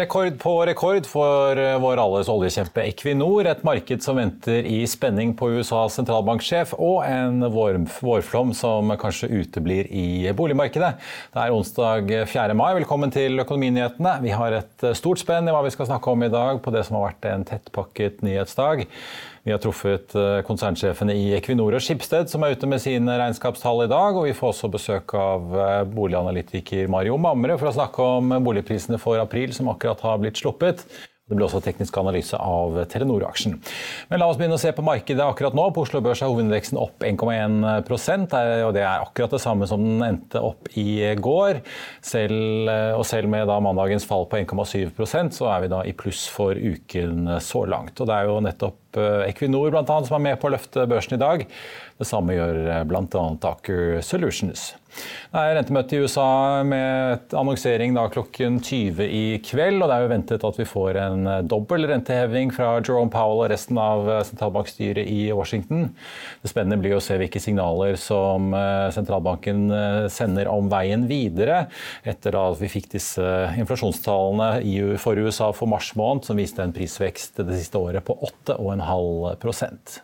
Rekord på rekord for eh, vår alles oljekjempe Equinor. Et marked som venter i spenning på USAs sentralbanksjef, og en vårflom som kanskje uteblir i boligmarkedet. Det er onsdag 4. mai. Velkommen til Økonominyhetene. Vi har et stort spenn i hva vi skal snakke om i dag på det som har vært en tettpakket nyhetsdag. Vi har truffet eh, konsernsjefene i Equinor og Skipsted, som er ute med sine regnskapstall i dag. Og vi får også besøk av eh, boliganalytiker Mario Mamre for å snakke om boligprisene for april, som akkurat har blitt sluppet. Det ble også teknisk analyse av Telenor-aksjen. Men la oss begynne å se på markedet akkurat nå. På Oslo Børs er hovedindeksen opp 1,1% og det er akkurat det samme som den endte opp i går. Selv, og selv med mandagens fall på 1,7% så er vi da i pluss for uken så langt. Og det er jo nettopp eh, Equinor blant annet, som er med på å løfte børsen i dag. Det samme gjør eh, bl.a. Aker Solutions. Det er rentemøte i USA med annonsering da klokken 20 i kveld. og Det er jo ventet at vi får en eh, dobbel renteheving fra Jerome Powell og resten av eh, sentralbankstyret i Washington. Det spennende blir å se hvilke signaler som eh, sentralbanken sender om veien videre, etter at vi fikk disse inflasjonstallene for USA for mars måned, som viste en prisvekst det siste året på 8,5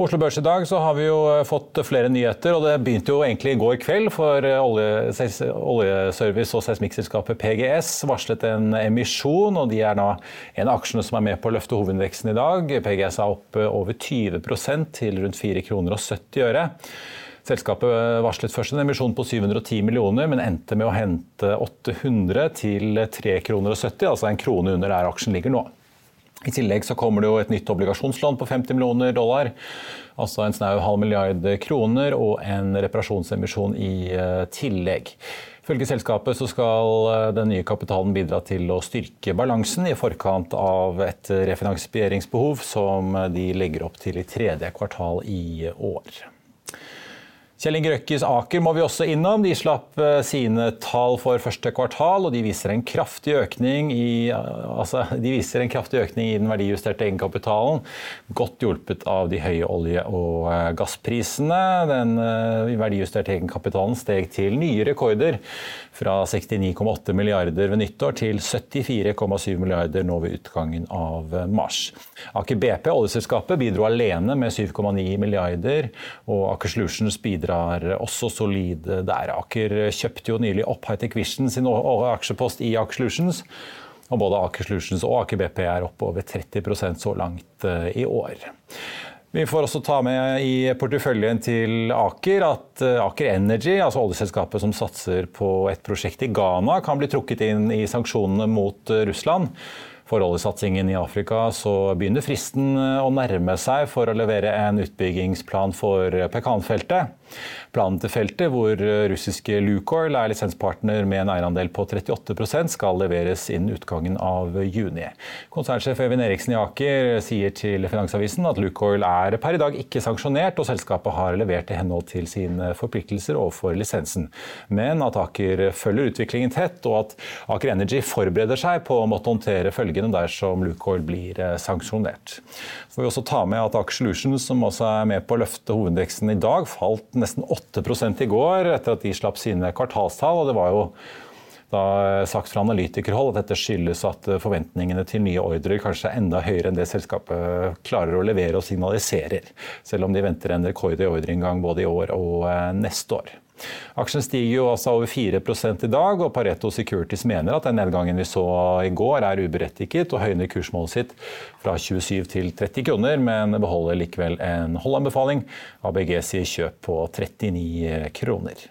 på Oslo Børs i dag så har vi jo eh, fått flere nyheter. og Det begynte jo egentlig i går kveld. For eh, oljeservice- og seismikkselskapet PGS varslet en emisjon. og De er da en av aksjene som er med på å løfte hovedindeksen i dag. PGS er opp over 20% til rundt 4 kroner og 70 øre. Selskapet varslet først en emisjon på 710 millioner, men endte med å hente 800 til 3 kroner og 70, altså en krone under der aksjen ligger nå. I tillegg så kommer det jo et nytt obligasjonslån på 50 millioner dollar. Altså en snau halv milliard kroner og en reparasjonsemisjon i eh, tillegg. Ifølge selskapet så skal eh, den nye kapitalen bidra til å styrke balansen i forkant av et refinansieringsbehov som de legger opp til i tredje kvartal i år. Kjell Inge Røkkes Aker må vi også innom. De slapp eh, sine tall for første kvartal, og de viser en kraftig økning i, altså, de en kraftig økning i den verdijusterte egenkapitalen. Godt hjulpet av de høye olje- og eh, gassprisene. Den eh, verdijusterte egenkapitalen steg til nye rekorder fra 69,8 milliarder ved nyttår til 74,7 milliarder nå ved utgangen av mars. Aker BP, oljeselskapet, bidro alene med 7,9 milliarder, og Aker Solutions bidrar også solid der. Aker kjøpte jo nylig opp Hightech Vision sin aksjepost i Aker Solutions. Og både Aker Solutions og Aker BP er oppe over 30% så langt eh, i år. Vi får også ta med i porteføljen til Aker at eh, Aker Energy, altså oljeselskapet som satser på et prosjekt i Ghana, kan bli trukket inn i sanksjonene mot eh, Russland. For oljesatsingen i Afrika så begynner fristen å nærme seg for å levere en utbyggingsplan for Pekanfeltet. Planen til feltet, hvor russiske Lukoil er lisenspartner med en eierandel på 38% skal leveres innen utgangen av juni. Konsernsjef Øyvind Eriksen i Aker sier til Finansavisen at Lukoil er per i dag ikke sanksjonert, og selskapet har levert i henhold til sine forpliktelser overfor lisensen. Men at Aker følger utviklingen tett, og at Aker Energy forbereder seg på å måtte håndtere følgene dersom Lukoil blir eh, sanksjonert. Får vi også ta med at Aker Solutions, som også er med på å løfte hovedindeksen i dag, falt nesten 8 i går etter at de slapp sine kvartalstall. og det var jo da sagt fra analytikerhold at dette skyldes at forventningene til nye ordrer kanskje er enda høyere enn det selskapet klarer å levere og signaliserer. Selv om de venter en rekord i ordreinngang både i år og eh, neste år. Aksjen stiger jo altså over 4 i dag, og Pareto Securities mener at den nedgangen vi så i går er uberettiget, og høyner kursmålet sitt fra 27 til 30 kroner, men beholder likevel en holdanbefaling. ABG sier kjøp på 39 kroner.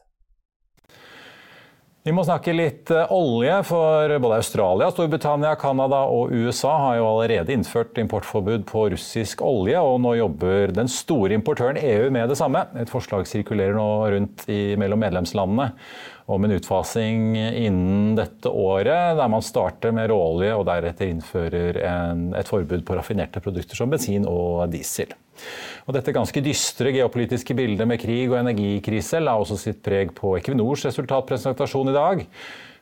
Vi må snakke litt eh, olje, for både Australia, Storbritannia, Canada og USA har jo allerede innført importforbud på russisk olje, og nå jobber den store importøren EU med det samme. Et forslag sirkulerer nå rundt i, mellom medlemslandene. Om en utfasing innen dette året, der man starter med råolje og deretter innfører en, et forbud på raffinerte produkter som bensin og diesel. Og dette ganske dystre geopolitiske bildet med krig og energikrise la også sitt preg på Equinors resultatpresentasjon i dag.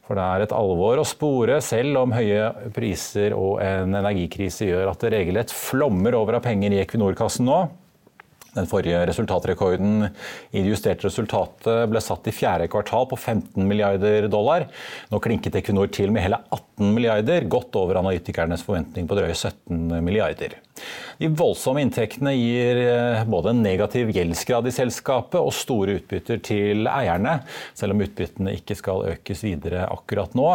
For det er et alvor å spore, selv om høye priser og en energikrise gjør at det regelrett flommer over av penger i Equinor-kassen nå. Den forrige resultatrekorden i det justerte resultatet ble satt i fjerde kvartal på 15 milliarder dollar. Nå klinket Equinor til med hele 18 milliarder, godt over analytikernes forventning på drøye 17 milliarder. De voldsomme inntektene gir eh, både en negativ gjeldsgrad i selskapet og store utbytter til eierne, selv om utbyttene ikke skal økes videre akkurat nå.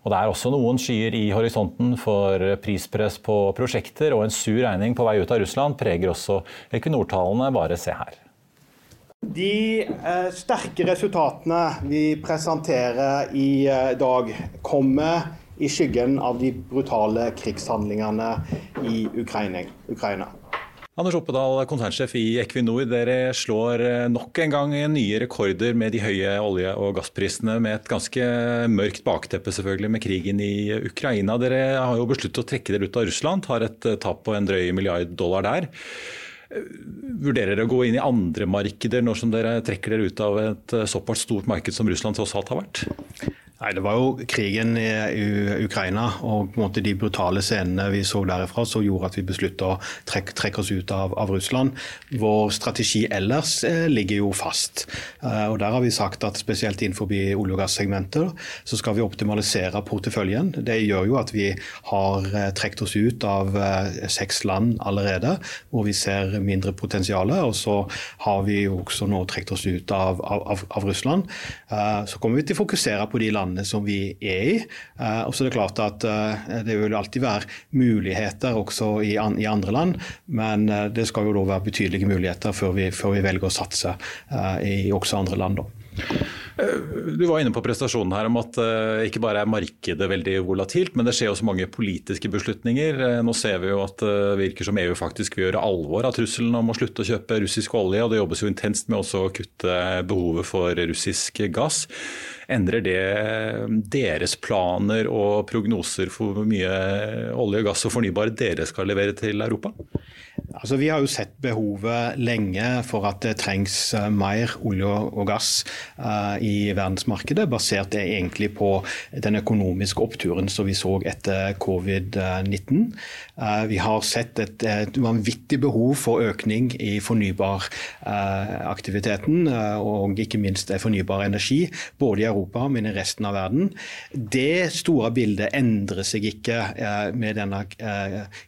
Og Det er også noen skyer i horisonten for prispress på prosjekter, og en sur regning på vei ut av Russland preger også Equinor-tallene. Bare se her. De eh, sterke resultatene vi presenterer i eh, dag, kommer i skyggen av de brutale krigshandlingene i Ukraina. Anders Oppedal, konsernsjef i Equinor. Dere slår eh, nok en gang nye rekorder med de høye olje- og gassprisene, med et ganske mørkt bakteppe selvfølgelig med krigen i Ukraina. Dere har jo besluttet å trekke dere ut av Russland, har et eh, tap på en drøy milliard dollar der. Eh, vurderer dere å gå inn i andre markeder når dere trekker dere ut av et såpass stort marked som Russland tross alt har vært? Nei, Det var jo krigen i Ukraina og på en måte de brutale scenene vi så derifra som gjorde at vi besluttet å trekke, trekke oss ut av, av, Russland. Vår strategi ellers eh, ligger jo fast. Eh, og Der har vi sagt at spesielt innenfor olje- og gassegmenter så skal vi optimalisere porteføljen. Det gjør jo at vi har eh, trukket oss ut av eh, seks land allerede, hvor vi ser mindre potensial. Og så har vi også nå trukket oss ut av, av, av Russland. Eh, så kommer vi til å fokusere på de landene landene som vi er i. Eh, og så er Det klart at eh, det vil alltid være muligheter også i, andre land, men eh, det skal jo da være betydelige muligheter før vi, før vi velger å satse i også andre land. da. Du var inne på prestasjonen her om at ikke bare er markedet veldig volatilt, men det skjer også mange politiske beslutninger. Nå ser vi jo at det virker som EU faktisk vil gjøre alvor av trusselen om å slutte å kjøpe russisk olje, og det jobbes jo intenst med også å kutte behovet for russisk gass. Endrer det deres planer og prognoser for hvor mye olje, gass og fornybar dere skal levere til Europa? Altså, vi har jo sett behovet lenge for at det trengs eh, mer olje og gass uh, i verdensmarkedet, basert egentlig på den økonomiske oppturen som vi så etter covid-19. Uh, vi har sett et, et, vanvittig behov for økning i fornybaraktiviteten, uh, og ikke minst fornybar energi, både i Europa, men i resten av verden. Det store bildet endrer seg ikke med denne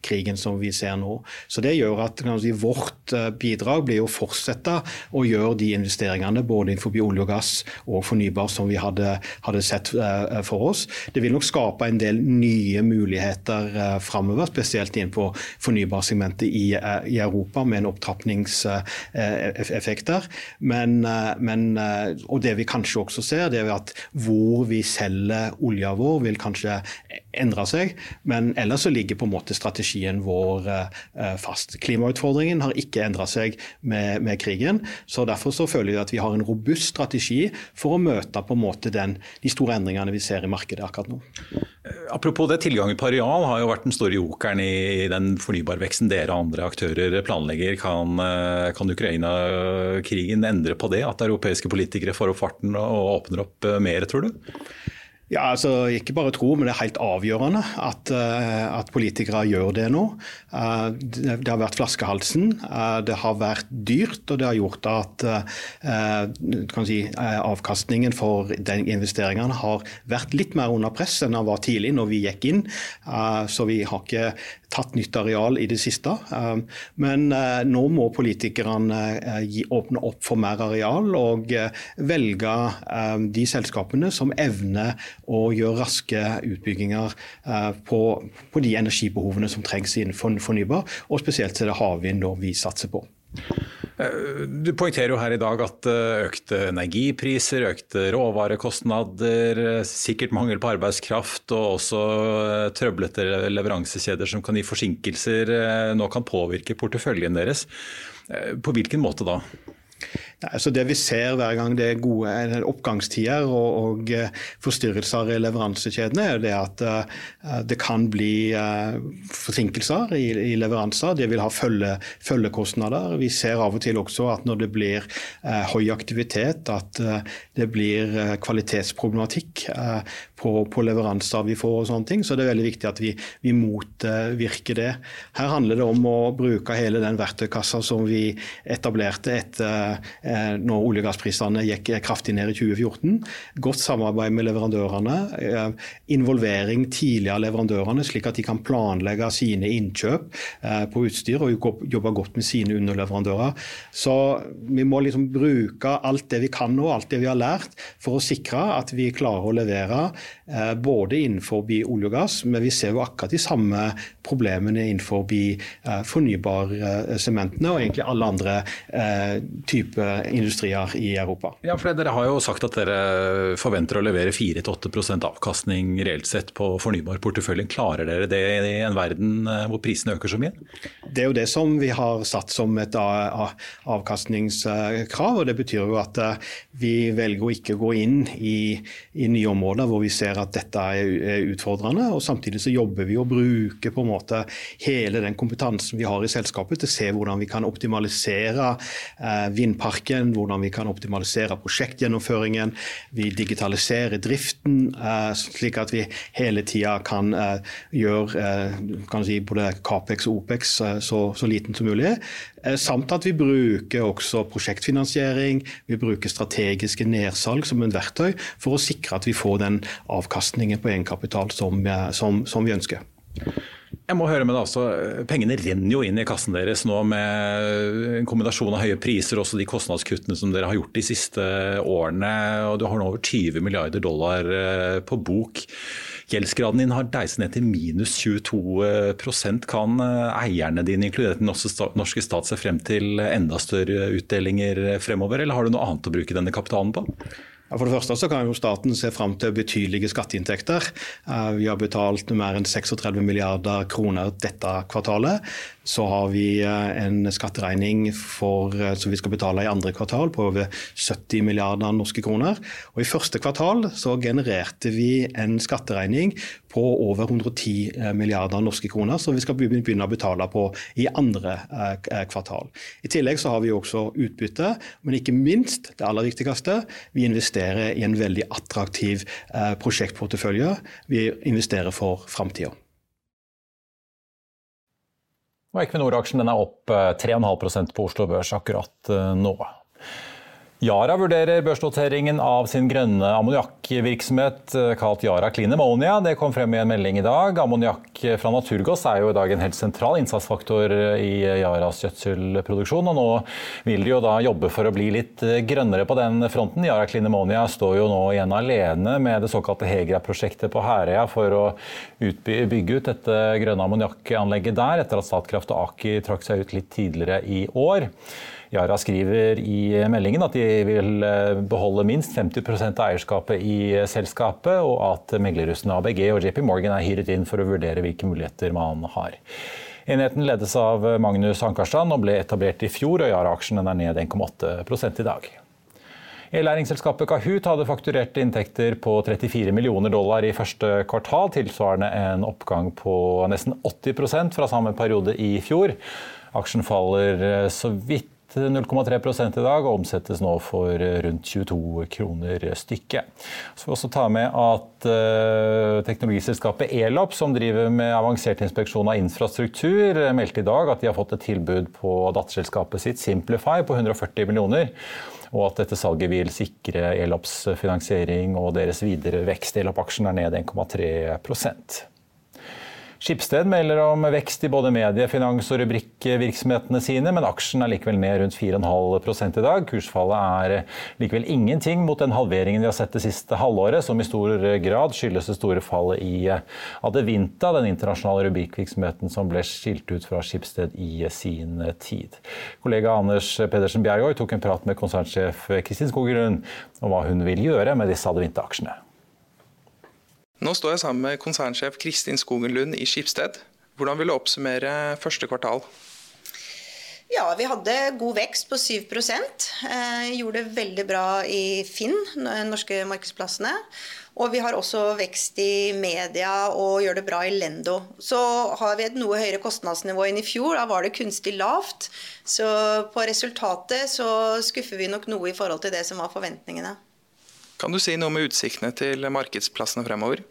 krigen som vi ser nå. Så det gjør at si, vårt eh, bidrag blir å fortsette å gjøre de investeringene både innenfor olje og gass og fornybar som vi hadde, hadde sett uh, for oss. Det vil nok skape en del nye muligheter framover, spesielt innenfor fornybarsegmentet i, i Europa med en opptrappingseffekt der. Men, men, og det vi kanskje også ser, det er at hvor vi selger olja vår vil kanskje endre seg, men ellers så ligger på en måte strategien vår fast. Klimautfordringen har ikke endra seg med, med, krigen. så Derfor så føler vi at vi har en robust strategi for å møte på en måte den, de store endringene vi ser i markedet akkurat nå. Apropos det, Tilgangen på areal har jo vært den store jokeren i den fornybarveksten dere og andre aktører planlegger. Kan, kan Ukraina-krigen endre på det? At europeiske politikere får opp farten og åpner opp mer, tror du? Ja, altså Ikke bare tro, men det er helt avgjørende at, eh, at politikere gjør det nå. Eh, det har vært flaskehalsen. Eh, det har vært dyrt, og det har gjort at si, avkastningen for den investeringene har vært litt mer under press enn den var tidlig når vi gikk inn. Så vi har ikke tatt nytt areal i det siste. Men nå må politikerne åpne opp for mer areal og velge de selskapene som evner og gjøre raske utbygginger eh, på, på de energibehovene som trengs innenfor fornybar, og spesielt er det havvind vi satser på. Eh, du poengterer jo her i dag at eh, økte energipriser, økte råvarekostnader, sikkert mangel på arbeidskraft og også trøblete leveransekjeder som kan gi forsinkelser, nå kan påvirke porteføljen deres. På hvilken måte da? Altså det vi ser hver gang det er gode oppgangstider og, og eh, forstyrrelser i leveransekjedene, er det at uh, det kan bli forsinkelser i, i, leveranser. Det vil ha følge, følgekostnader. Vi ser av og til også at når det blir høy aktivitet, at det blir kvalitetsproblematikk på, på, leveranser vi får og sånne ting. Så det er veldig viktig at vi, vi motvirker det. Her handler det om å bruke hele den verktøykassa som vi etablerte etter Eh, når olje- og gassprisene gikk kraftig ned i 2014. Godt samarbeid med leverandørene. Eh, involvering tidlig av leverandørene, slik at de kan planlegge sine innkjøp eh, på utstyr og jobbe godt med sine underleverandører. Så vi må liksom bruke alt det vi kan nå, alt det vi har lært, for å sikre at vi klarer å levere både innenfor olje og gass, men vi ser jo akkurat de samme problemene innenfor fornybarsementene og egentlig alle andre typer industrier i Europa. Ja, for Dere har jo sagt at dere forventer å levere 4-8% avkastning reelt sett på fornybarporteføljen. Klarer dere det i en verden eh, hvor prisene øker så mye? Det er jo det som vi har satt som et avkastningskrav. og Det betyr jo at eh, vi velger å ikke gå inn i, i nye områder hvor vi ser at dette er utfordrende. og Samtidig så jobber vi og bruker på en måte hele den kompetansen vi har i selskapet til å se hvordan vi kan optimalisere eh, politikken, hvordan vi kan optimalisere prosjektgjennomføringen. Vi digitaliserer driften, eh, slik at vi hele tida kan eh, gjøre eh, kan si, både Capex og Opex så, så liten som mulig. Samt at vi bruker også prosjektfinansiering, vi bruker strategiske nedsalg som en verktøy for å sikre at vi får den avkastningen på egenkapital som, som, som vi ønsker. Jeg må høre med deg også, Pengene renner jo inn i kassen deres nå med en kombinasjon av høye priser og de kostnadskuttene som dere har gjort de siste årene. og Du har nå over 20 milliarder dollar eh, på bok. Gjeldsgraden din har deist ned til minus 22% Kan eh, eierne dine, inkludert den norske stat, se frem til enda større utdelinger fremover, eller har du noe annet å bruke denne kapitalen på? For det første så kan jo staten se fram til betydelige skatteinntekter. Eh, vi har betalt mer enn 36 milliarder kroner dette kvartalet. Så har vi eh, en skatteregning for, eh, som vi skal betale i andre kvartal på over 70 milliarder norske kroner. Og I første kvartal så genererte vi en skatteregning på over 110 milliarder norske kroner, som vi skal begynne å betale på i andre kvartal. I tillegg så har vi også utbytte, men ikke minst, det aller viktigste, vi investerer i en veldig attraktiv eh, prosjektportefølje. Vi investerer for framtida. Equinor-aksjen er opp 3,5 eh, på Oslo Børs akkurat eh, nå. Yara vurderer børsnoteringen av sin grønne ammoniakkvirksomhet eh, kalt Yara Clean Ammonia. Det kom frem i en melding i dag. Ammoniakk fra naturgass er jo i dag en helt sentral innsatsfaktor i Yaras gjødselproduksjon. og Nå vil de jo da jobbe for å bli litt eh, grønnere på den fronten. Yara Clean Ammonia står jo nå igjen alene med det såkalte Hegra-prosjektet på Herøya for å bygge ut dette grønne ammoniakkanlegget der, etter at Statkraft og Aki trakk seg ut litt tidligere i år. Yara skriver i meldingen at de vil eh, beholde minst 50% av eierskapet i selskapet, og at meglerrussene ABG og JP Morgan er hyret inn for å vurdere hvilke muligheter man har. Enheten ledes av Magnus Ankarstrand og ble etablert i fjor, og Yara-aksjen er ned 1,8 i dag. E-læringsselskapet Kahoot hadde fakturert inntekter på 34 millioner dollar i første kvartal, tilsvarende en oppgang på nesten 80% fra samme periode i fjor. Aksjen faller eh, så vidt 0,3 i dag og omsettes nå for rundt 22 kroner stykket. Så får vi også ta med at uh, teknologiselskapet Elop, som driver med avansert inspeksjon av infrastruktur, meldte i dag at de har fått et tilbud på datterselskapet sitt Simplify på 140 millioner og at dette salget vil sikre Elops finansiering og deres videre vekst. Elop-aksjen er ned 1,3 Skipsted melder om vekst i både medie-, finans- og rubrikkvirksomhetene sine, men aksjen er likevel ned rundt 4,5 i dag. Kursfallet er likevel ingenting mot den halveringen vi har sett det siste halvåret, som i stor grad skyldes det store fallet i Adevinta, den internasjonale rubrikkvirksomheten som ble skilt ut fra Skipsted i sin tid. Kollega Anders Pedersen Bjergård tok en prat med konsernsjef Kristin Skoggrunn om hva hun vil gjøre med disse Adevinta-aksjene. Nå står jeg sammen med konsernsjef Kristin Skogen Lund i Skipsted. Hvordan vil du oppsummere første kvartal? Ja, vi hadde god vekst på 7% eh, Gjorde det veldig bra i Finn, norske markedsplassene. Og vi har også vekst i media og gjør det bra i Lendo. Så har vi et noe høyere kostnadsnivå enn i fjor. Da var det kunstig lavt. Så på resultatet så skuffer vi nok noe i forhold til det som var forventningene. Kan du si noe med utsiktene til markedsplassene fremover?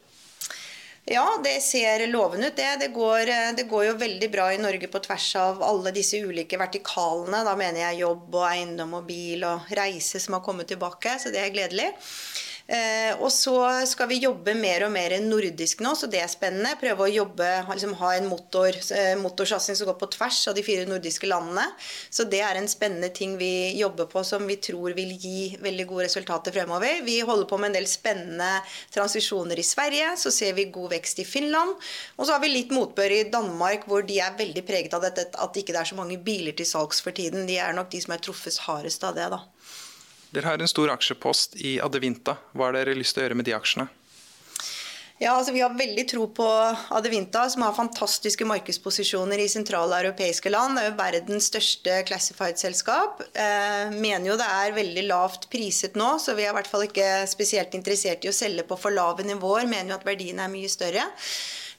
Ja, det ser lovende ut. Det. Det, går, det går jo veldig bra i Norge på tvers av alle disse ulike vertikalene. Da mener jeg jobb og eiendom og bil og reise som har kommet tilbake, så det er gledelig. Eh, og så skal vi jobbe mer og mer nordisk nå, så det er spennende. Prøve å jobbe, liksom, ha en motor, eh, motorsatsing som går på tvers av de fire nordiske landene. Så det er en spennende ting vi jobber på som vi tror vil gi veldig gode resultater fremover. Vi holder på med en del spennende transisjoner i Sverige. Så ser vi god vekst i Finland. Og så har vi litt motbør i Danmark, hvor de er veldig preget av dette at det ikke er så mange biler til salgs for tiden. De er nok de som er truffet hardest av det, da. Dere har en stor aksjepost i Adevinta. Hva har dere lyst til å gjøre med de aksjene? Ja, altså Vi har veldig tro på Adevinta, som har fantastiske markedsposisjoner i sentrale europeiske land. Det er jo verdens største classified-selskap. Eh, mener jo det er veldig lavt priset nå, så vi er i hvert fall ikke spesielt interessert i å selge på for lave nivåer. Mener jo at verdiene er mye større.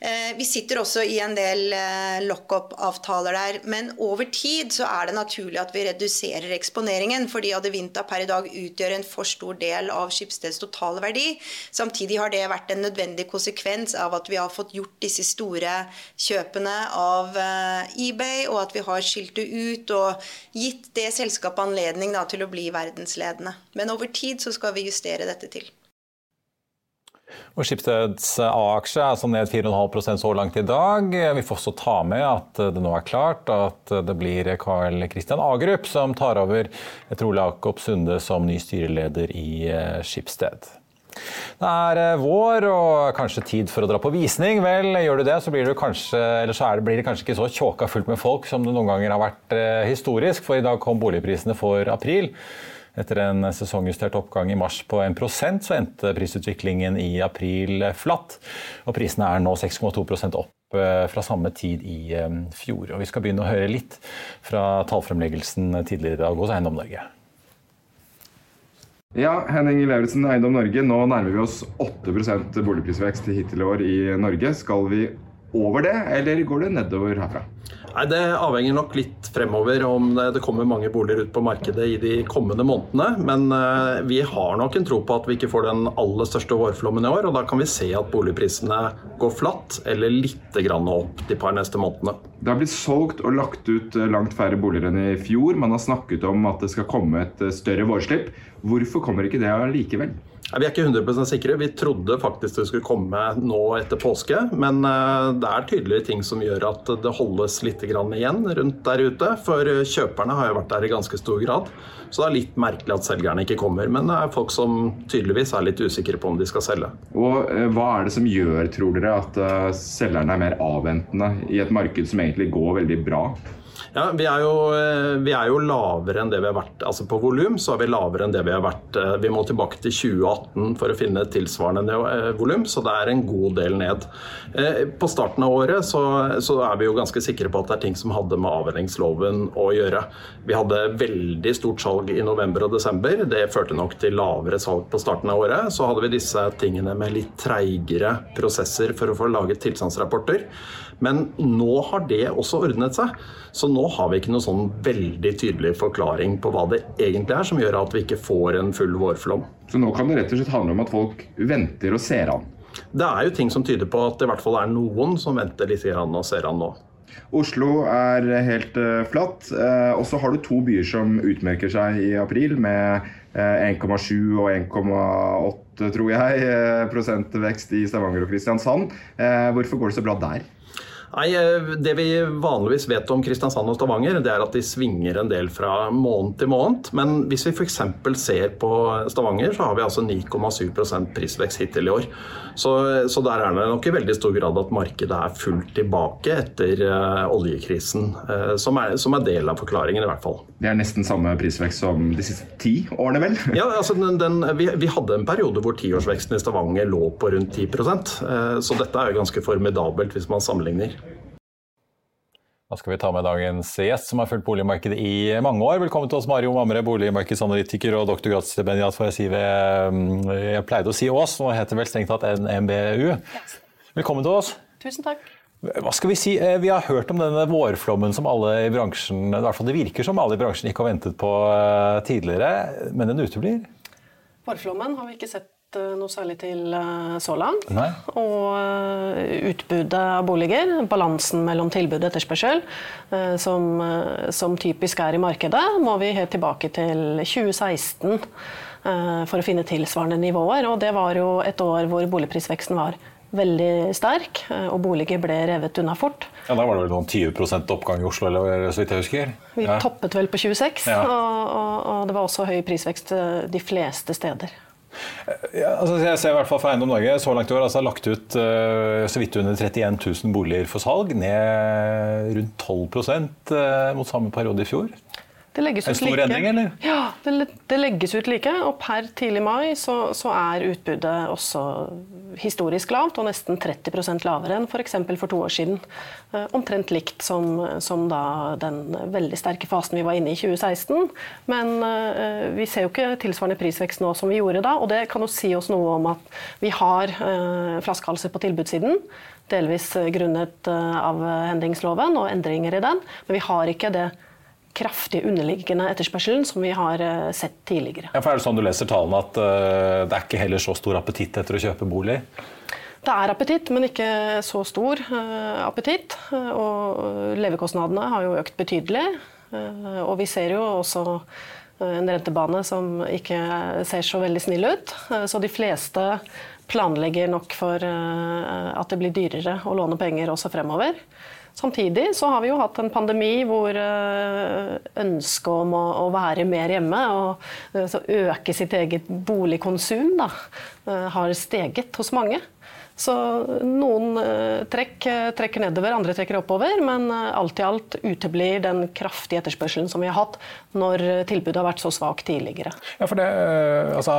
Eh, vi sitter også i en del eh, lock-up-avtaler der, men over tid så er det naturlig at vi reduserer eksponeringen, fordi Adevinta per i dag utgjør en for stor del av Skipsteds totale verdi. Samtidig har det vært en nødvendig konsekvens av at vi har fått gjort disse store kjøpene av eh, eBay, og at vi har skilt det ut og gitt det selskapet anledning da, til å bli verdensledende. Men over tid så skal vi justere dette til. Og Skipsteds A-aksje er sånn ned 4,5% så langt i dag. Vi får også ta med at det nå er klart at det blir Carl Christian Agerup som tar over etter Ole Jakob Sunde som ny styreleder i eh, Skipsted. Det er eh, vår og kanskje tid for å dra på visning. Vel, gjør du det, så blir, kanskje, så det, blir det kanskje ikke så tjåka fullt med folk som det noen ganger har vært eh, historisk, for i dag kom boligprisene for april. Etter en sesongjustert oppgang i mars på 1% så endte prisutviklingen i april flatt. Og prisene er nå 6,2 opp eh, fra samme tid i eh, fjor. Og vi skal begynne å høre litt fra tallfremleggelsen tidligere i dag hos Eiendom Norge. Ja, Henning Lauritzen, Eiendom Norge. Nå nærmer vi oss 8 boligprisvekst hittil i år i Norge. Skal vi over det, eller går det nedover herfra? Nei, Det avhenger nok litt fremover om det, kommer mange boliger ut på markedet i de kommende månedene. Men uh, vi har nok en tro på at vi ikke får den aller største vårflommen i år. Og da kan vi se at boligprisene går flatt eller litt opp de par neste månedene. Det har blitt solgt og lagt ut eh, langt færre boliger enn i fjor. Man har snakket om at det skal komme et eh, større vårslipp. Hvorfor kommer ikke det allikevel? Vi er ikke 100 sikre. Vi trodde faktisk det skulle komme nå etter påske. Men eh, det er tydeligere ting som gjør at det holdes litt igjen rundt der ute. For kjøperne har jo vært der i ganske stor grad. Så det er litt merkelig at selgerne ikke kommer. Men det er folk som tydeligvis er litt usikre på om de skal selge. Og eh, Hva er det som gjør, tror dere, at eh, selgerne er mer avventende i et marked som egentlig går veldig bra? Ja, vi er, jo, eh, vi er jo lavere enn det vi har vært. Altså På volum så er vi lavere enn det vi har vært. Eh, vi må tilbake til 2018 for å finne tilsvarende eh, volum, så det er en god del ned. På starten av året så, så, er vi jo ganske sikre på at det er ting som hadde med avhendingsloven å gjøre. Vi hadde veldig stort salg i november og desember. Det førte nok til lavere salg på starten av året. Så hadde vi disse tingene med litt treigere prosesser for å få laget tilstandsrapporter. Men nå har det også ordnet seg. Så nå har vi ikke noe sånn veldig tydelig forklaring på hva det egentlig er som gjør at vi ikke får en full vårflom. Så nå kan det rett og slett handle om at folk venter og ser an? Det er jo ting som tyder på at det i hvert fall er noen som venter litt og ser an nå. Oslo er helt uh, flatt. Uh, og så har du to byer som utmerker seg i april, med 1,7 og 1,8 tror jeg, prosentvekst i Stavanger og Kristiansand. hvorfor går det så bra der? Nei, eh, Det vi vanligvis vet om Kristiansand og Stavanger, det er at de svinger en del fra måned til måned. Men hvis vi f.eks. ser på Stavanger, så har vi altså 9,7 prisvekst hittil i år. Så, så, der er det nok i veldig stor grad at markedet er fullt tilbake etter uh, oljekrisen, uh, som, er, som, er, del av forklaringen, i hvert fall. Det er nesten samme prisvekst som de siste ti årene, vel? ja, altså den, den, vi, vi, hadde en periode hvor tiårsveksten i Stavanger lå på rundt 10 uh, så dette er jo ganske formidabelt hvis man sammenligner. Da skal vi ta med dagens gjest, som har fulgt boligmarkedet i mange år. Velkommen til oss, Mario Mamre, boligmarkedsanalytiker og doktorgradsstipendiat, får jeg si ved mm, Jeg pleide å si Ås, nå heter det vel strengt tatt NMBU. Velkommen til oss. Tusen takk. Hva skal Vi si? Eh, vi har hørt om denne vårflommen som alle i bransjen i hvert fall det virker som alle i bransjen ikke har ventet på eh, tidligere, men den uteblir? Vårflommen har vi ikke sett noe særlig til eh, så langt. Nei. Og eh, utbudet av boliger, balansen mellom tilbud og etterspørsel, som, som, typisk er i markedet, må vi helt tilbake til 2016 for å finne tilsvarende nivåer. Og det var jo et år hvor boligprisveksten var veldig sterk, og boliger ble revet unna fort. Ja, Da var det vel noen 20 oppgang i Oslo, eller så vidt jeg husker? Vi ja. toppet vel på 26, ja. og, og, og det var også høy prisvekst de fleste steder. Ja, altså jeg ser i hvert fall for Eiendom Norge så langt i år altså har lagt ut uh, så vidt under 31 000 boliger for salg. Ned rundt 12 uh, eh, mot samme periode i fjor. Det legges en stor like. endring, eller? Ja, det, det, legges ut like. Og per tidlig mai så, så, er utbudet også historisk lavt, og nesten 30% lavere enn f.eks. For, for to år siden. Eh, omtrent likt som, som, da den veldig sterke fasen vi var inne i i 2016. Men uh, vi ser jo ikke tilsvarende prisvekst nå som vi gjorde da, og det kan jo si oss noe om at vi har uh, flaskehalser på tilbudssiden delvis grunnet av endringsloven og endringer i den. Men vi har ikke det kraftige underliggende etterspørselen som vi har eh, sett tidligere. Ja, for Er det sånn du leser tallene at uh, det er ikke heller så stor appetitt etter å kjøpe bolig? Det er appetitt, men ikke så stor uh, appetitt. Og levekostnadene har jo økt betydelig. Uh, og vi ser jo også en rentebane som ikke ser så veldig snill ut. Så de fleste planlegger nok for at det blir dyrere å låne penger også fremover. Samtidig så har vi jo hatt en pandemi hvor eh, ønsket om å, være mer hjemme og eh, øke sitt eget boligkonsum da, eh, har steget hos mange. Så noen eh, trekk eh, trekker nedover, andre trekker oppover. Men eh, alt i alt uteblir den kraftige etterspørselen som vi har hatt når tilbudet har vært så svakt tidligere. Ja, for det, altså,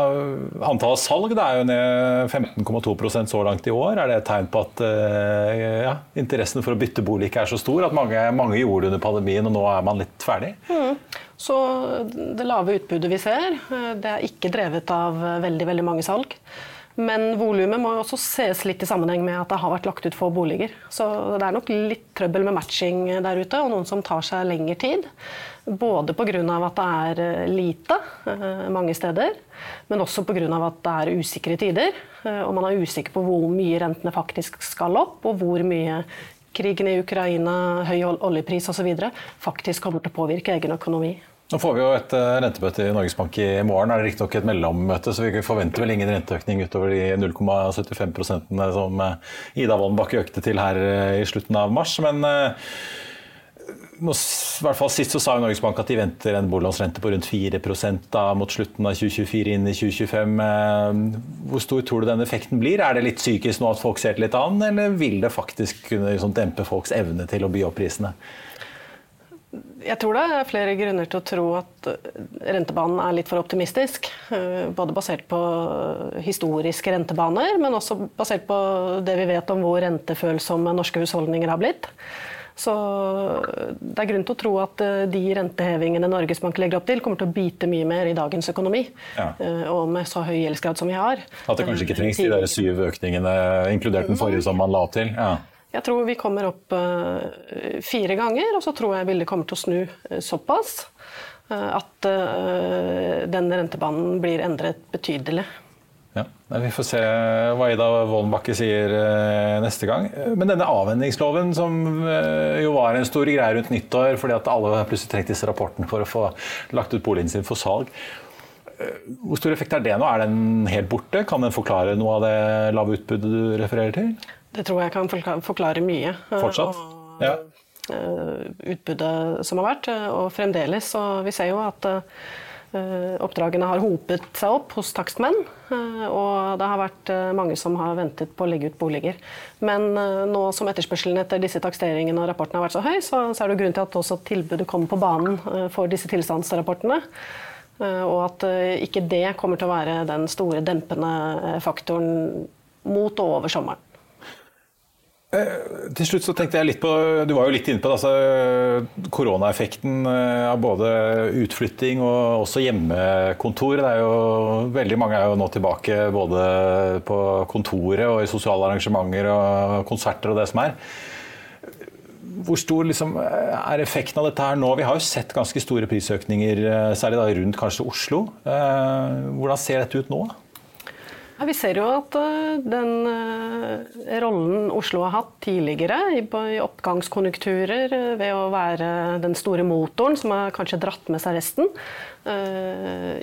Antallet salg er jo ned 15,2% så langt i år. Er det et tegn på at ja, interessen for å bytte bolig ikke er så stor? At mange, mange gjorde det under pandemien, og nå er man litt ferdig? Mm. Så det lave utbudet vi ser, det er ikke drevet av veldig, veldig mange salg. Men volumet må også ses litt i sammenheng med at det har vært lagt ut få boliger. Så det er nok litt trøbbel med matching der ute, og noen som tar seg lengre tid. Både pga. at det er eh, lite eh, mange steder, men også pga. at det er usikre tider. Eh, og man er usikker på hvor mye rentene faktisk skal opp, og hvor mye krigen i Ukraina, høy oljepris osv. faktisk kommer til å påvirke egen økonomi. Nå får vi jo et uh, rentemøte i Norges Bank i morgen. Det er riktignok et mellommøte, så vi forventer vel ingen renteøkning utover de 0,75 som uh, Ida Woldenbakke økte til her uh, i slutten av mars. Men i hvert fall Sist så sa Norges Bank at de venter en boliglånsrente på rundt 4 da, mot slutten av 2024 inn i 2025. Hvor stor tror du den effekten blir? Er det litt psykisk nå at folk ser det litt an, eller vil det faktisk kunne liksom, dempe folks evne til å by opp prisene? Jeg tror det er flere grunner til å tro at eh, rentebanen er litt for optimistisk. Eh, både basert på historiske rentebaner, men også basert på det vi vet om hvor rentefølsomme norske husholdninger har blitt. Så det er grunn til å tro at eh, de rentehevingene Norges Bank legger opp til, kommer til å bite mye mer i dagens økonomi. Ja. Og med så høy gjeldsgrad som vi har. At det kanskje ikke trengs de der syv økningene, inkludert den forrige som man la til? Ja. Jeg tror vi kommer opp uh, fire ganger, og så tror jeg bildet kommer til å snu uh, såpass uh, at den rentebanen blir endret betydelig. Ja, Vi får se hva Ida Wollenbakke sier neste gang. Men denne avhendingsloven, som jo var en stor greie rundt nyttår fordi at alle plutselig trengte disse rapportene for å få lagt ut boligen sin for salg. Hvor stor effekt er det nå? Er den helt borte? Kan den forklare noe av det lave utbudet du refererer til? Det tror jeg kan forklare mye. Fortsatt? Ja. Eh, utbudet som har vært, eh, og fremdeles. Og vi ser jo at eh, oppdragene har hopet seg opp hos takstmenn. Og det har vært mange som har ventet på å legge ut boliger. Men nå som etterspørselen etter disse taksteringene og rapportene har vært så høy, så, er det grunn til at også tilbudet kommer på banen for disse tilstandsrapportene. Og at ikke det kommer til å være den store dempende faktoren mot og over sommeren. Eh, til slutt så tenkte jeg litt på, Du var jo litt inne på det, altså, koronaeffekten eh, av både utflytting og også hjemmekontor. Det er jo, veldig mange er jo nå tilbake både på kontoret og i sosiale arrangementer og konserter og det som er. Hvor stor liksom, er effekten av dette her nå? Vi har jo sett ganske store prisøkninger, eh, særlig da rundt kanskje Oslo. Hvordan ser dette ut nå? Ja, vi ser jo at uh, den uh, rollen Oslo har hatt tidligere i, oppgangskonjunkturer uh, ved å være den store motoren som har kanskje dratt med seg resten,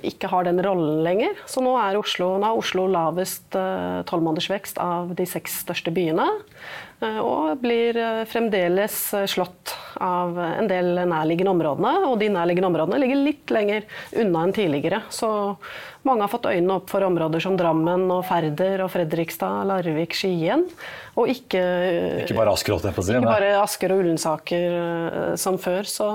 ikke har den rollen lenger. Så nå er Oslo, nå er Oslo lavest tolvmånedersvekst av de seks største byene. Og blir fremdeles slått av en del nærliggende områdene. Og de nærliggende områdene ligger litt lenger unna enn tidligere. Så mange har fått øynene opp for områder som Drammen og Færder og Fredrikstad, Larvik, Skien. Og ikke, ikke bare Asker, holdt jeg på å si. Ikke bare Asker og Ullensaker eh, som før. Så,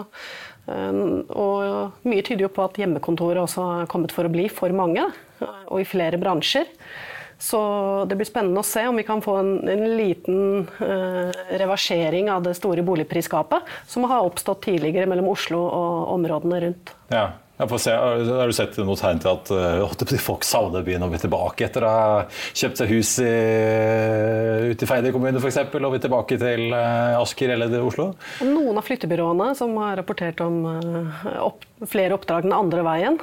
eh, og mye tyder jo på at hjemmekontoret også har kommet for å bli for mange, og i flere bransjer. Så det blir spennende å se om vi kan få en, en liten eh, reversering av det store boligprisgapet som har oppstått tidligere mellom Oslo og områdene rundt. Ja, Se, har du sett noe tegn til at uh, folk savner byen og vil tilbake etter å ha kjøpt seg hus i, ute i Feider kommune f.eks. og vil tilbake til uh, Asker eller Oslo? Noen av flyttebyråene som har rapportert om uh, opp, flere oppdrag den andre veien.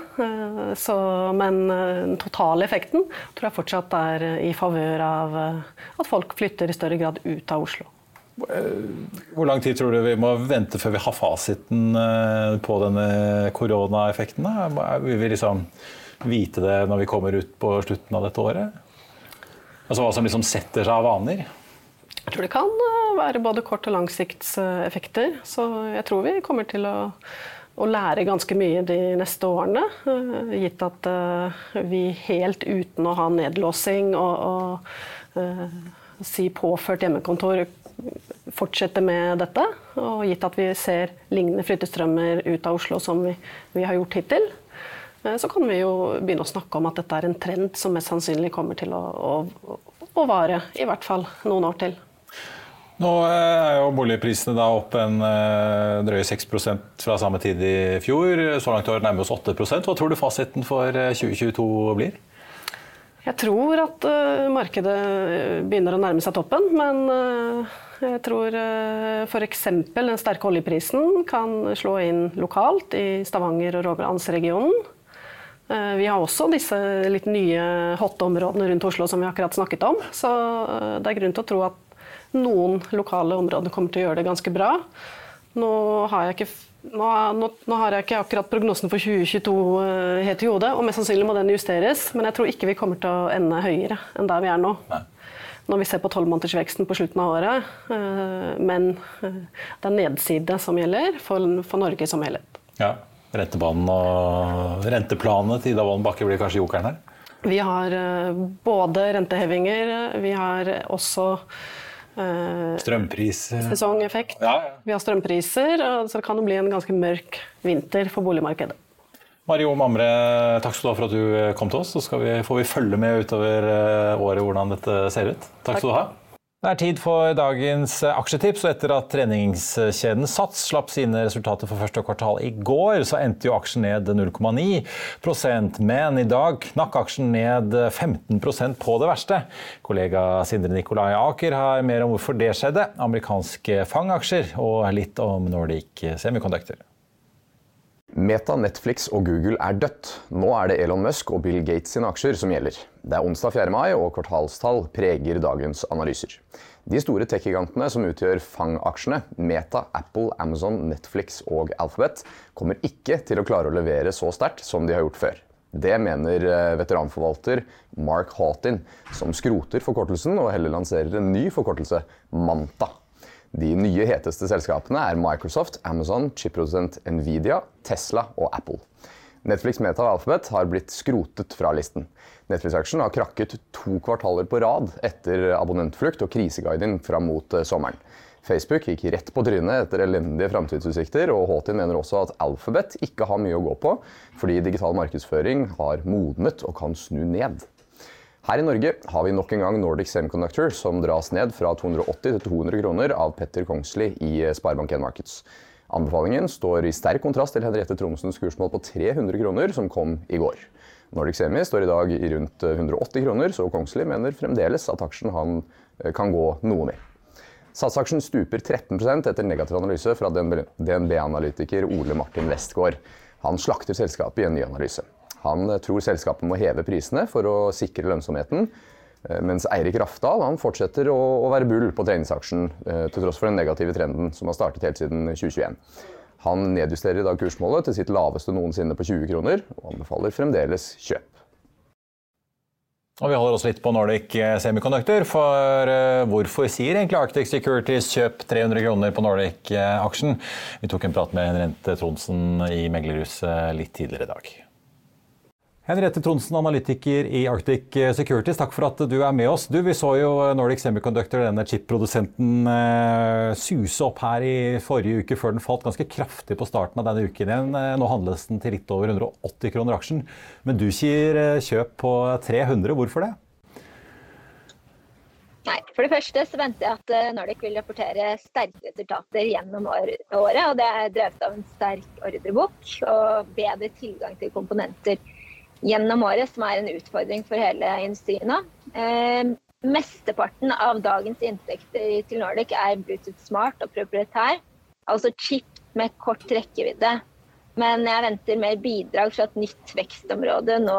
Så, men den totale effekten tror jeg fortsatt er i favør av at folk flytter i større grad ut av Oslo. Hvor lang tid tror du vi må vente før vi har fasiten eh, på denne koronaeffekten? Vil vi liksom vite det når vi kommer ut på slutten av dette året? Altså Hva som liksom setter seg av vaner? Jeg tror det kan eh, være både kort- og langsiktseffekter. Så jeg tror vi kommer til å, å lære ganske mye de neste årene. Eh, gitt at vi helt uten å ha nedlåsing og, og si påført hjemmekontor fortsette med dette. Og gitt at vi ser lignende flyttestrømmer ut av Oslo som vi, vi, har gjort hittil, eh, så kan vi jo begynne å snakke om at dette er en trend som mest sannsynlig kommer til å, å, å vare i hvert fall noen år til. Nå eh, er jo boligprisene da opp en eh, drøye 6 fra samme tid i fjor. Så langt har nærmer oss 8% Hva tror du fasiten for 2022 blir? Jeg tror at markedet begynner å nærme seg toppen, men jeg tror uh, f.eks. den sterke oljeprisen kan slå inn lokalt i Stavanger og Rogalandsregionen. Uh, vi har også disse litt nye hotte områdene rundt Oslo som vi akkurat snakket om. Så det er grunn til å tro at noen lokale områder kommer til å gjøre det ganske bra. Nå har jeg ikke nå, nå, nå, har jeg ikke akkurat prognosen for 2022 uh, helt i hodet, og mest sannsynlig må den justeres, men jeg tror ikke vi kommer til å ende høyere enn der vi er nå. Nei. Når vi ser på tolvmånedersveksten på slutten av året. Uh, men uh, det er nedside som gjelder for, for Norge som helhet. Ja, Rentebanen og renteplanene til Ida Wolden Bakke blir kanskje jokeren her? Vi har både rentehevinger, vi har også Strømpriser Sesongeffekt. Ja, ja. Vi har strømpriser, så det kan bli en ganske mørk vinter for boligmarkedet. Mario Mamre, takk skal du ha for at du eh, kom til oss. Så vi, får vi følge med utover eh, året hvordan dette ser ut. Takk, takk. skal du ha. Det er tid for dagens aksjetips. og Etter at treningskjeden Sats slapp sine resultater for første kvartal i går, så endte jo aksjen ned 0,9% Men i dag knakk aksjen ned 15% på det verste. Kollega Sindre Nikolai Aker har mer om hvorfor det skjedde, amerikanske fangaksjer og litt om Nordic Semiconductor. Meta, Netflix og Google er dødt. Nå er det Elon Musk og Bill Gates sine aksjer som gjelder. Det er onsdag 4. mai, og kvartalstall preger dagens analyser. De store tech-gigantene som utgjør FANG-aksjene, Meta, Apple, Amazon, Netflix og Alphabet, kommer ikke til å klare å levere så sterkt som de har gjort før. Det mener eh, veteranforvalter Mark Houghton, som skroter forkortelsen og heller lanserer en ny forkortelse, Manta. De nye heteste selskapene er Microsoft, Amazon, chipprodusent Nvidia, Tesla og Apple. Netflix Meta Alphabet har blitt skrotet fra listen. Netflix-aksjen har krakket to kvartaler på rad etter abonnentflukt og kriseguiding fram mot eh, sommeren. Facebook gikk rett på trynet etter elendige framtidsutsikter, og Houghton mener også at Alphabet ikke har mye å gå på, fordi digital markedsføring har modnet og kan snu ned. Her i Norge har vi nok en gang Nordic Semiconductor, som dras ned fra 280 til 200 kroner av Petter Kongsli i Sparebank1 Markets. Anbefalingen står i sterk kontrast til Henriette Tromsens kursmål på 300 kroner, som kom i går. Nordic Semi står i dag i rundt 180 kroner, så Kongsli mener fremdeles at aksjen han kan gå noe med. SAS-aksjen stuper 13% etter negativ analyse fra DNB-analytiker Ole Martin Westgård. Han slakter selskapet i en ny analyse. Han tror selskapet må heve prisene for å sikre lønnsomheten. Mens Eirik Rafdal fortsetter å, være bull på treningsaksjen, til tross for den negative trenden som har startet helt siden 2021. Han nedjusterer i dag kursmålet til sitt laveste noensinne på 20 kroner, og anbefaler fremdeles kjøp. Og Vi holder oss litt på Nordic Semiconductor. For hvorfor sier egentlig Arctic Securities kjøp 300 kroner på Nordic-aksjen? Vi tok en prat med Rente Tronsen i meglerhuset litt tidligere i dag. Henriette Tronsen, analytiker i Arctic Securities, takk for at du er med oss. Du, vi så jo Nordic Semiconductor, denne chip-produsenten, uh, suse opp her i forrige uke før den falt ganske kraftig på starten av denne uken igjen. Uh, nå handles den til litt over 180 kroner aksjen. Men du sier uh, kjøp på 300. Hvorfor det? Nei, For det første så venter jeg at Nordic vil rapportere sterke resultater gjennom året. og Det er drevet av en sterk ordrebok og bedre tilgang til komponenter gjennom året, som er en utfordring for hele industrien nå. Eh, mesteparten av dagens inntekter til Nordic er Bluetooth Smart og proprietær, altså chip med kort rekkevidde. Men jeg venter mer bidrag fra et nytt vekstområde nå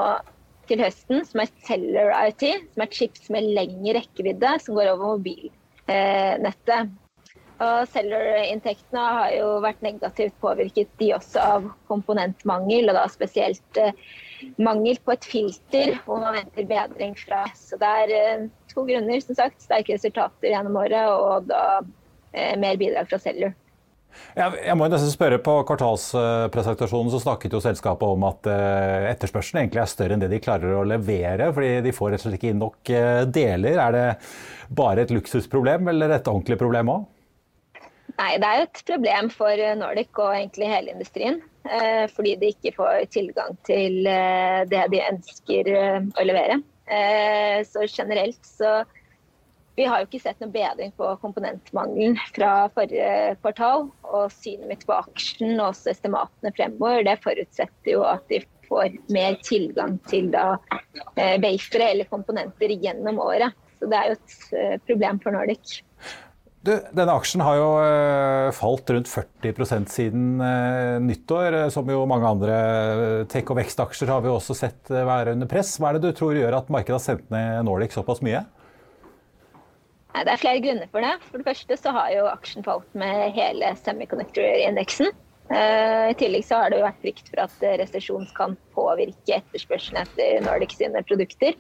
til høsten, som er Cellular IT, som er chips med lengre rekkevidde, som går over mobilnettet. Og Cellular-inntektene har jo vært negativt påvirket de også av komponentmangel, og da spesielt eh, mangel på et filter hvor man venter bedring fra. Så det er eh, to grunner, som sagt. Sterke resultater gjennom året og da eh, mer bidrag fra Cellular. Jeg må nesten spørre, På kvartalspresentasjonen så snakket jo selskapet om at eh, etterspørselen egentlig er større enn det de klarer å levere, fordi de får rett og slett ikke inn nok deler. Er det bare et luksusproblem eller et ordentlig problem òg? Nei, det er jo et problem for Nordic og egentlig hele industrien. Eh, fordi de ikke får tilgang til eh, det de ønsker eh, å levere. Så generelt så Vi har jo ikke sett noe bedring på komponentmangelen fra forrige kvartal. Og synet mitt på aksjen og også estimatene fremover, det forutsetter jo at de får mer tilgang til da wafere eller komponenter gjennom året. Så det er jo et problem for Nordic. Du, denne aksjen har jo uh, falt rundt 40 siden uh, nyttår. Eh, som jo mange andre tech- og vekstaksjer har vi også sett være under press. Hva er det du tror gjør at markedet har sendt ned Nordic såpass mye? Det er flere grunner for det. For det første så har jo aksjen falt med hele semiconductor-indeksen. I tillegg så har det jo vært frykt for at resesjon kan påvirke etterspørselen etter Nordic sine produkter.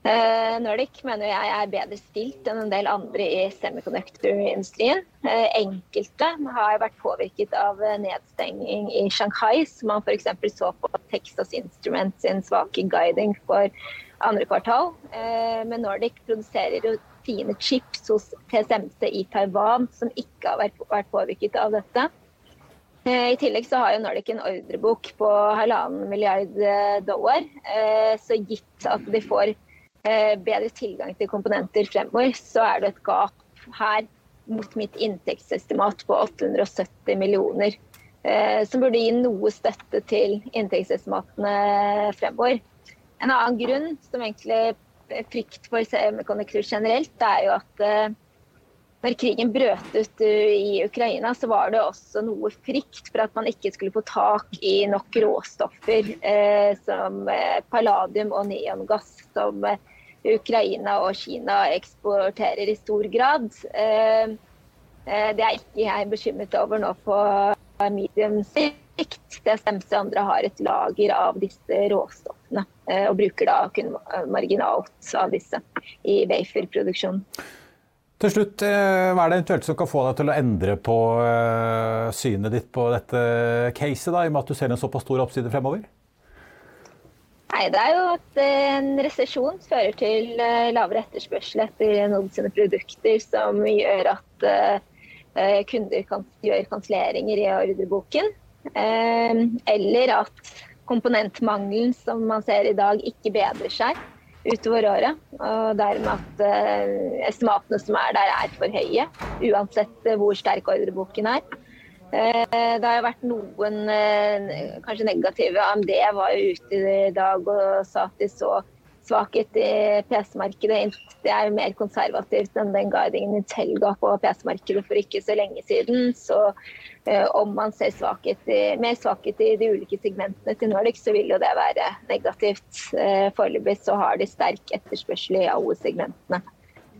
Uh, Nordic mener jeg er bedre stilt enn en del andre i semiconductor-industrien. Uh, enkelte har vært påvirket av nedstenging i Shanghai, som man f.eks. så på Texas Instruments sin svake guiding for andre kvartal. Uh, men Nordic produserer jo fine chips hos TSMC i Taiwan, som ikke har vært påvirket av dette. I tillegg så har jo Nordic en ordrebok på halvannen milliard dollar. Så gitt at de får Eh, bedre tilgang til komponenter fremover, så er det et gap her mot mitt inntektsestimat på 870 millioner. Eh, som burde gi noe støtte til inntektsestimatene fremover. En annen grunn, som egentlig frykt for semiconductor generelt, det er jo at eh, når krigen brøt ut i Ukraina, så var det også noe frykt for at man ikke skulle få tak i nok råstoffer eh, som palladium og neongass, som Ukraina og Kina eksporterer i stor grad. Eh, eh, det er ikke jeg bekymret over nå på medium sikt. Det stemmer andre har et lager av disse råstoffene, eh, og bruker da kun marginalt av disse i waferproduksjon. Til slutt, Hva er det eventuelt som kan få deg til å endre på synet ditt på dette caset, da, i og med at du ser en såpass stor oppside fremover? Nei, Det er jo at en resesjon fører til eh, lavere etterspørsel etter noen sine produkter, som gjør at kunder kan gjøre kanselleringer i ordreboken. Eller at komponentmangelen som man ser i dag, ikke bedrer seg. Utover året. Og dermed at uh, estimatene som er der, er for høye. Uansett hvor sterk ordreboken er. Uh, det har jo vært noen uh, kanskje negative. AMD var jo ute i dag og sa at de så svakhet i PC-markedet. Det er mer konservativt enn den guidingen Intel ga på PC-markedet for ikke så lenge siden. Så eh, om man ser svakhet i, mer svakhet i de ulike segmentene til Nordic, så vil jo det være negativt. Eh, Foreløpig så har de sterk etterspørsel i alle segmentene.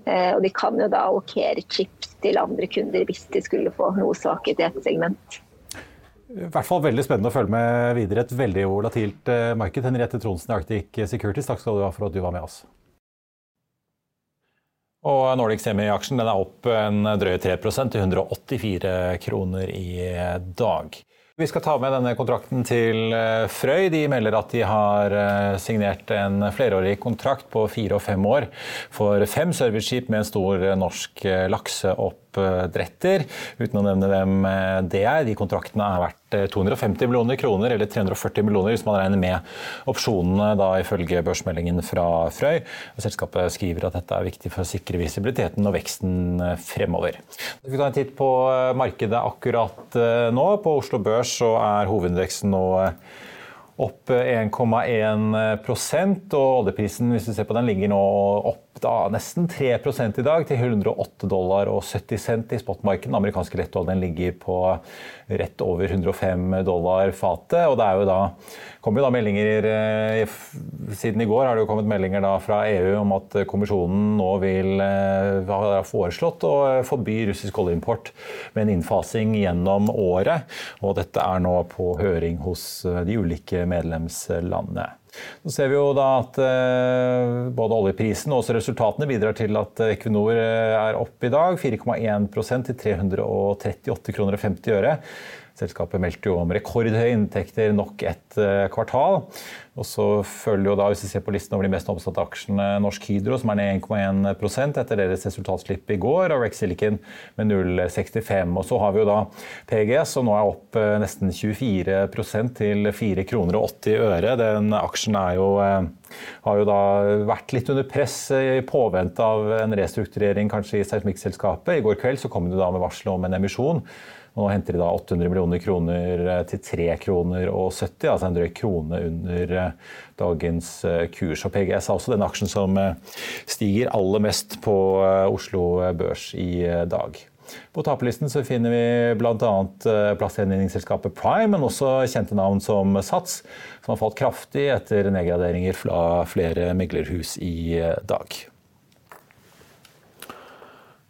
Eh, og de kan jo da allokere chips til andre kunder hvis de skulle få noe svakhet i et segment. I hvert fall veldig spennende å følge med videre. Et veldig volatilt eh, marked. Henriette Tronsen i Arctic Securities, takk skal du ha for at du var med oss. Og Nordic Semi-aksjen er opp en drøye 3% til 184 kroner i dag. Vi skal ta med denne kontrakten til eh, Frøy. De melder at de har eh, signert en flerårig kontrakt på fire og fem år for fem serviceskip med en stor norsk lakseoppdretter. Uten å nevne hvem det er. De kontraktene er verdt 250 millioner kroner, eller 340 millioner hvis man regner med opsjonene, da ifølge børsmeldingen fra Frøy. Selskapet skriver at dette er viktig for å sikre visibiliteten og veksten fremover. Vi kan ta en titt på markedet akkurat eh, nå. På Oslo Børs så er hovedindeksen nå opp 1,1% og oljeprisen hvis du ser på den, ligger nå opp da, nesten 3 i dag, til 108 dollar og 70 cent i spotmarkedet. Den amerikanske lettoljen ligger på rett over 105 dollar fatet. og det er jo da kom jo da meldinger eh, Siden i går har det jo kommet meldinger da fra EU om at kommisjonen nå vil eh, ha foreslått å forby russisk oljeimport med en innfasing gjennom året. Og dette er nå på høring hos eh, de ulike medlemslandene. Så ser vi jo da at både oljeprisen og også resultatene bidrar til at Equinor er opp i dag. 4,1% til 338 kroner og 50 øre. Selskapet meldte jo om rekordhøye inntekter nok et eh, kvartal. Og så følger jo da, hvis vi ser på listen over de mest omsatte aksjene, Norsk Hydro, som er ned 1,1 etter deres resultatslipp i går, og Rex Silicon med 0,65. Og så har vi jo da PGS, som nå er opp eh, nesten 24% til 4 kroner og 80 øre. Den aksjen er jo eh, har jo da vært litt under press i påvente av en restrukturering kanskje i seismikkselskapet. I går kveld så kom det da med varsel om en emisjon nå henter de da 800 millioner kroner eh, til 3 kroner og 70, altså en drøy krone under eh, dagens eh, kurs. Og PGS er også den aksjen som stiger aller mest på Oslo Børs i dag. På taperlisten så finner vi bl.a. plassgjenvinningsselskapet Prime, men også kjente navn som Sats, som har falt kraftig etter nedgraderinger fra flere meglerhus i dag.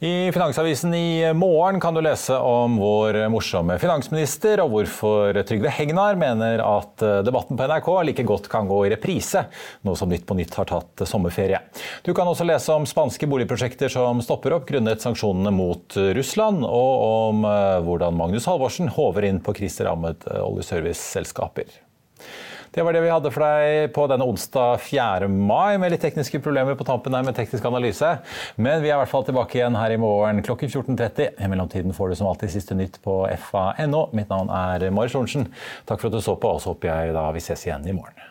I Finansavisen i morgen kan du lese om vår morsomme finansminister, og hvorfor Trygve Hegnar mener at debatten på NRK like godt kan gå i reprise, nå som Nytt på Nytt har tatt sommerferie. Du kan også lese om spanske boligprosjekter som stopper opp grunnet sanksjonene mot Russland, og om eh, hvordan Magnus Halvorsen håver inn på kriserammede oljeserviceselskaper. Det var det vi hadde for deg på denne onsdag 4. mai, med litt tekniske problemer på tampen der med teknisk analyse. Men vi er i hvert fall tilbake igjen her i morgen klokken 14.30. I mellomtiden får du som alltid siste nytt på fa.no. Mitt navn er Marius Lorentzen. Takk for at du så på, og så håper jeg da vi ses igjen i morgen.